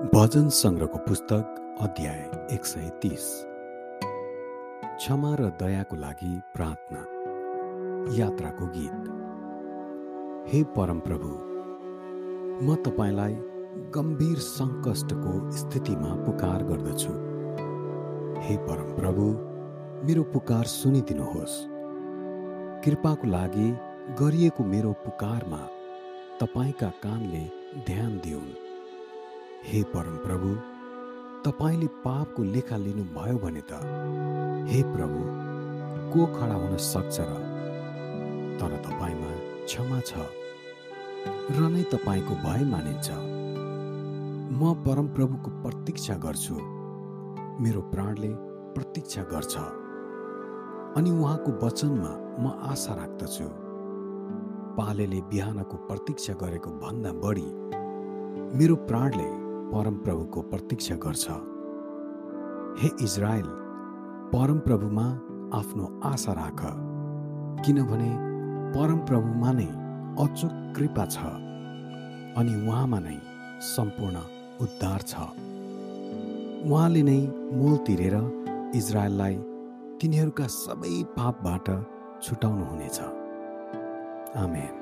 भजन सङ्ग्रहको पुस्तक अध्याय एक सय तिस। क्षमा र दयाको लागि प्रार्थना यात्राको गीत। हे परमप्रभु म तपाईँलाई गम्भीर सङ्कष्टको स्थितिमा पुकार गर्दछु। हे परमप्रभु मेरो पुकार सुनिदिनुहोस्। कृपाको लागि गरिएको मेरो पुकारमा तपाईँका कानले ध्यान दिउन्। हे परमप्रभु तपाईँले पापको लेखा लिनुभयो भने त हे प्रभु को खडा हुन सक्छ र? तर तपाईँमा क्षमा छ र नै तपाईँको भय मानिन्छ। म परमप्रभुको प्रतीक्षा गर्छु। मेरो प्राणले प्रतीक्षा गर्छ। अनि उहाँको वचनमा म आशा राख्दछु। पालेले बिहानको प्रतीक्षा गरेको भन्दा बढी मेरो प्राणले परमप्रभुको प्रतीक्षा गर्छ। हे इजरायल परमप्रभुमा आफ्नो आशा राख किनभने परमप्रभुमा नै अचुक कृपा छ अनि उहाँमा नै सम्पूर्ण उद्धार छ। उहाँले नै मूल तिरेर इजरायललाई तिनीहरूका सबै पापबाट छुटाउनुहुनेछ। आमेन।